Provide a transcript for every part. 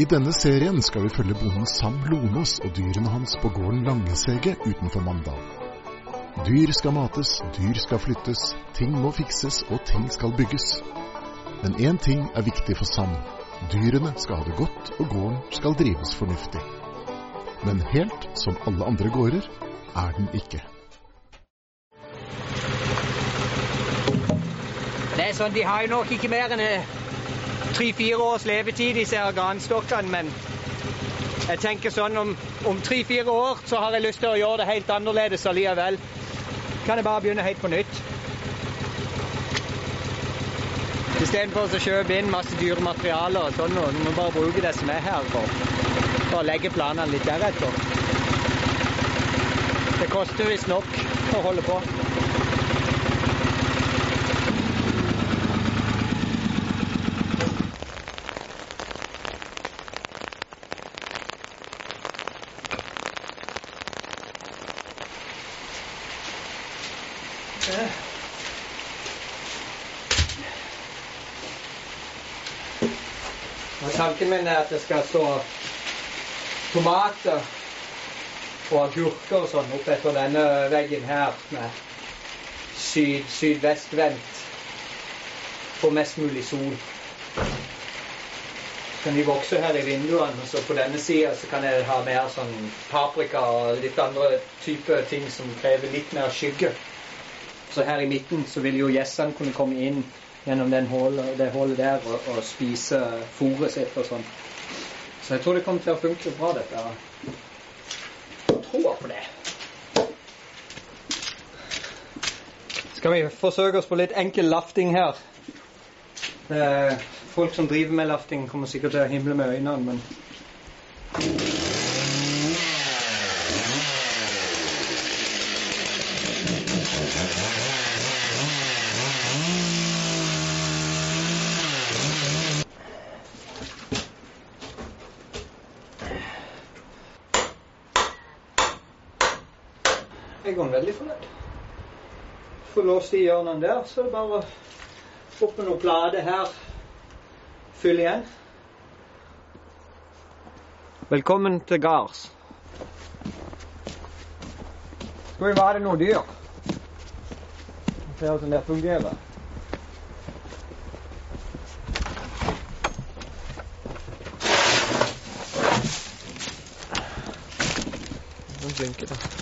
I denne serien skal vi følge bonden Sam Lonås og dyrene hans på gården Langesege utenfor Mandal. Dyr skal mates, dyr skal flyttes, ting må fikses og ting skal bygges. Men én ting er viktig for Sam. Dyrene skal ha det godt, og gården skal drives fornuftig. Men helt som alle andre gårder er den ikke. Det er sånn, De har jo nok ikke mer enn tre-fire års levetid, disse granstokkene. Men jeg tenker sånn om, om tre-fire år så har jeg lyst til å gjøre det helt annerledes allikevel. Kan jeg bare begynne helt på nytt. Istedenfor å kjøpe inn masse dyre materialer og sånn, og må bare bruke det som er her. for å legge planene litt deretter. Det koster visst nok å holde på. Og tanken min er at det skal stå tomater og agurker og sånn opp etter denne veggen her med syd, sydvestvendt for mest mulig sol. Kan de vokse her i vinduene, så på denne sida kan jeg ha mer sånn paprika og litt andre typer ting som krever litt mer skygge. Så her i midten så vil jo gjessene kunne komme inn gjennom den hålet, det hullet der og, og spise fôret sitt og sånn. Så jeg tror det kommer til å funke bra, dette. Jeg tror på det. Skal vi forsøke oss på litt enkel lafting her? Folk som driver med lafting, kommer sikkert til å himle med øynene, men Jeg går veldig fornøyd. Får låst de hjørnene der, så er det bare opp med noen plate her. Fyll igjen. Velkommen til gards. Skal vi være noe dyr? Se hvordan det fungerer. Den blinker, da.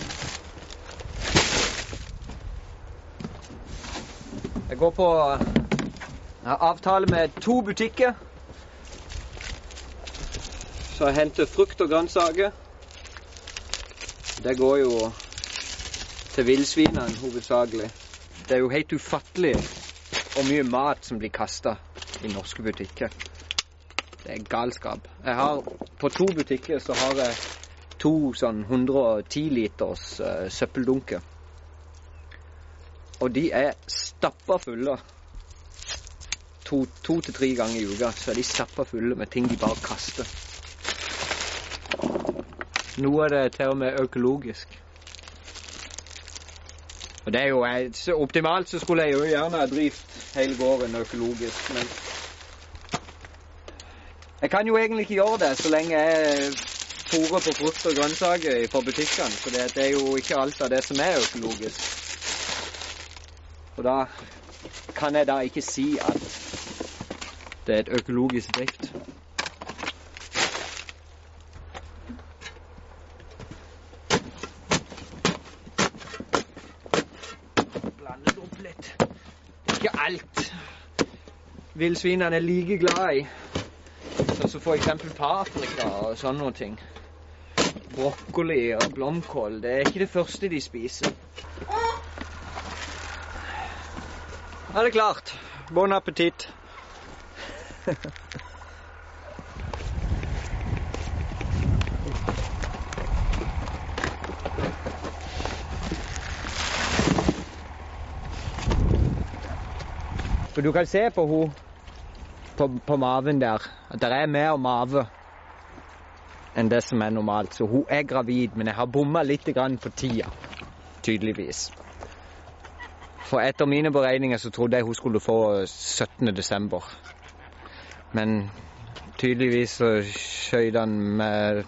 Går på avtale med to butikker. Så jeg henter frukt og grønnsaker. Det går jo til villsvinene hovedsakelig. Det er jo helt ufattelig hvor mye mat som blir kasta i norske butikker. Det er galskap. Jeg har, på to butikker så har jeg to sånn 110 liters uh, søppeldunker. Og de er stappa fulle. To, to til tre ganger i uka så er de stappa fulle med ting de bare kaster. Noe av det er til og med økologisk. Og det er jo så Optimalt så skulle jeg jo gjerne ha drevet hele gården økologisk, men Jeg kan jo egentlig ikke gjøre det så lenge jeg fôrer på frukt og grønnsaker fra butikkene, for det er jo ikke alt av det som er økologisk. Og da kan jeg da ikke si at det er et økologisk drift. Blandet det opp litt. Ikke alt villsvinene er like glad i. Sånn som for eksempel paprika og sånne noen ting. Brokkoli og blomkål. Det er ikke det første de spiser. Ja, det er klart. Bon appétit. For du kan se på henne på, på maven der at det er mer mave enn det som er normalt. Så hun er gravid, men jeg har bomma litt på tida, tydeligvis. For etter mine beregninger så trodde jeg hun skulle få 17. desember. Men tydeligvis så skjøt han med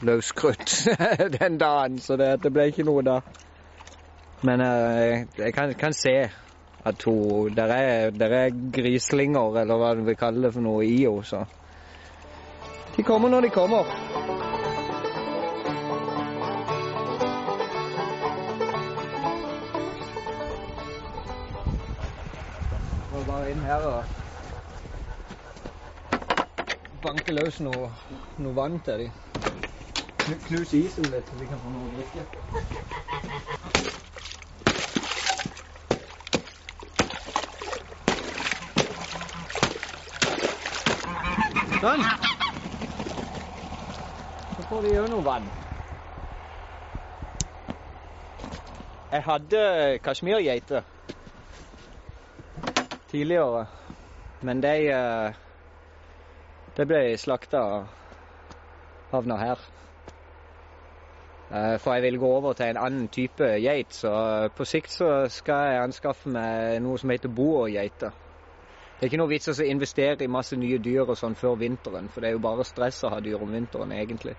løskrutt den dagen, så det, det, ble ikke noe da. Men jeg, jeg kan, kan, se at hun Der er, der er grislinger, eller hva du vil kalle det for noe, i henne, De kommer når de kommer. Her og banke løs noe, noe vann til dem. Knus isen litt, så vi kan få noe å drikke. Sånn. Så får vi òg noe vann. Jeg hadde kasjmirgeiter tidligere. Men de, Det ble slakta og havna her. Eh, for jeg vil gå over til en annen type geit, så på sikt så skal jeg anskaffe meg noe som heter boergeiter. Det er ikke noe vits å investere i masse nye dyr og sånn før vinteren, for det er jo bare stress å ha dyr om vinteren, egentlig.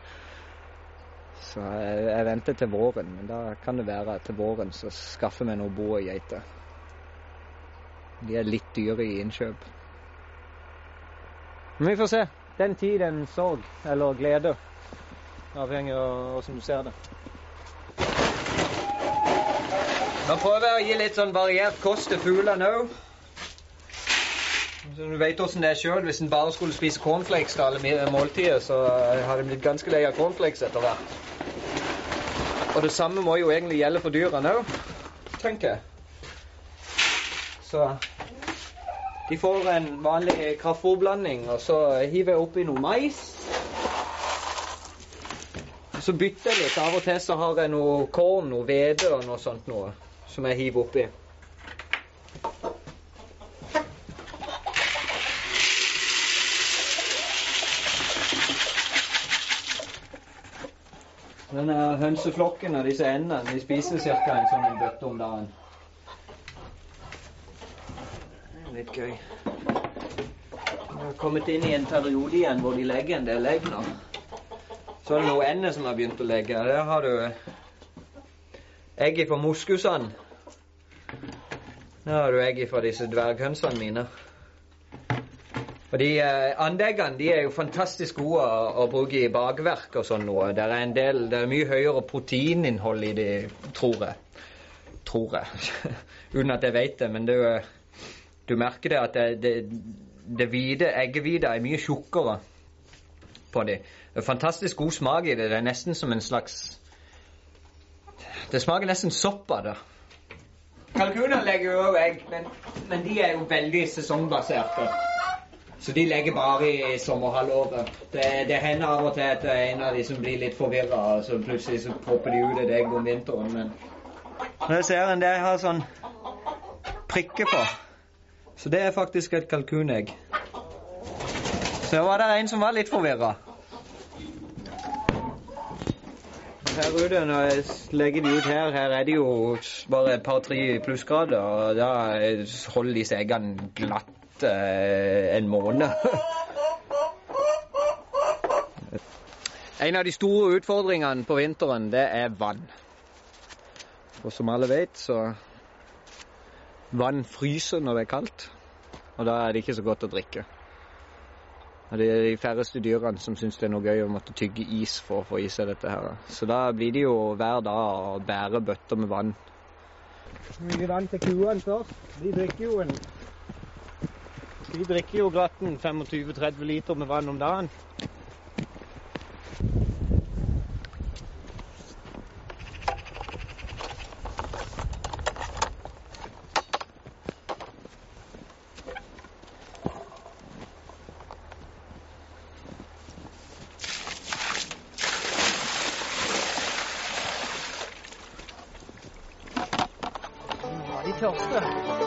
Så jeg, jeg venter til våren, men da kan det være til våren så skaffer vi noe boergeiter. De er litt dyre i innkjøp. Men vi får se. Den tid, en sorg. Eller glede. Avhengig av hvordan du ser det. Nå prøver jeg å gi litt sånn variert kost til fuglene òg. Du vet åssen det er sjøl. Hvis en bare skulle spise cornflakes til alle måltider, så hadde de blitt ganske lei av cornflakes etter hvert. Og det samme må jo egentlig gjelde for dyrene òg, tenker jeg. Så de får en vanlig kraftfôrblanding, og så hiver jeg oppi noe mais. Så bytter jeg litt. Av og til så har jeg noe korn, noe hvete og noe sånt noe som jeg hiver oppi. Denne hønseflokken og disse endene de spiser ca. en sånn bøtte om dagen. Litt gøy. Vi har kommet inn i en periode igjen hvor de legger en del egg nå. Så er det noen ender som har begynt å legge. Der har du egget fra moskusene. Nå har du egget fra disse dverghønsene mine. Og de eh, Andeggene de er jo fantastisk gode å, å bruke i bakverk og sånn noe. Det er en del, det er mye høyere proteininnhold i de, tror jeg. Tror jeg. Uten at jeg vet det. Men det er jo du merker det at det, det, det hvite, eggehvite er mye tjukkere på er fantastisk god smak i det. Det er nesten som en slags Det smaker nesten sopp av det. Kalkuner legger jo òg egg, men, men, de er jo veldig sesongbaserte. Så de legger bare i sommerhalvåret. Det, det hender av og til at det er en av de som blir litt forvirra, og så plutselig så popper de ut et egg om vinteren. Men når jeg ser en det har sånn prikker på så det er faktisk et kalkunegg. Så var det en som var litt forvirra. Her ute, når jeg legger de ut her, her er det jo bare et par-tre plussgrader. Og da holder disse eggene glatt eh, en måned. en av de store utfordringene på vinteren, det er vann. Og som alle vet, så Vann fryser når det er kaldt, og da er det ikke så godt å drikke. Og Det er de færreste dyrene som syns det er noe gøy å måtte tygge is for å få i seg dette. her. Så da blir det jo hver dag å bære bøtter med vann. Mye vann til kuene først. De drikker jo en De drikker jo glatten 25-30 liter med vann om dagen. 跳四。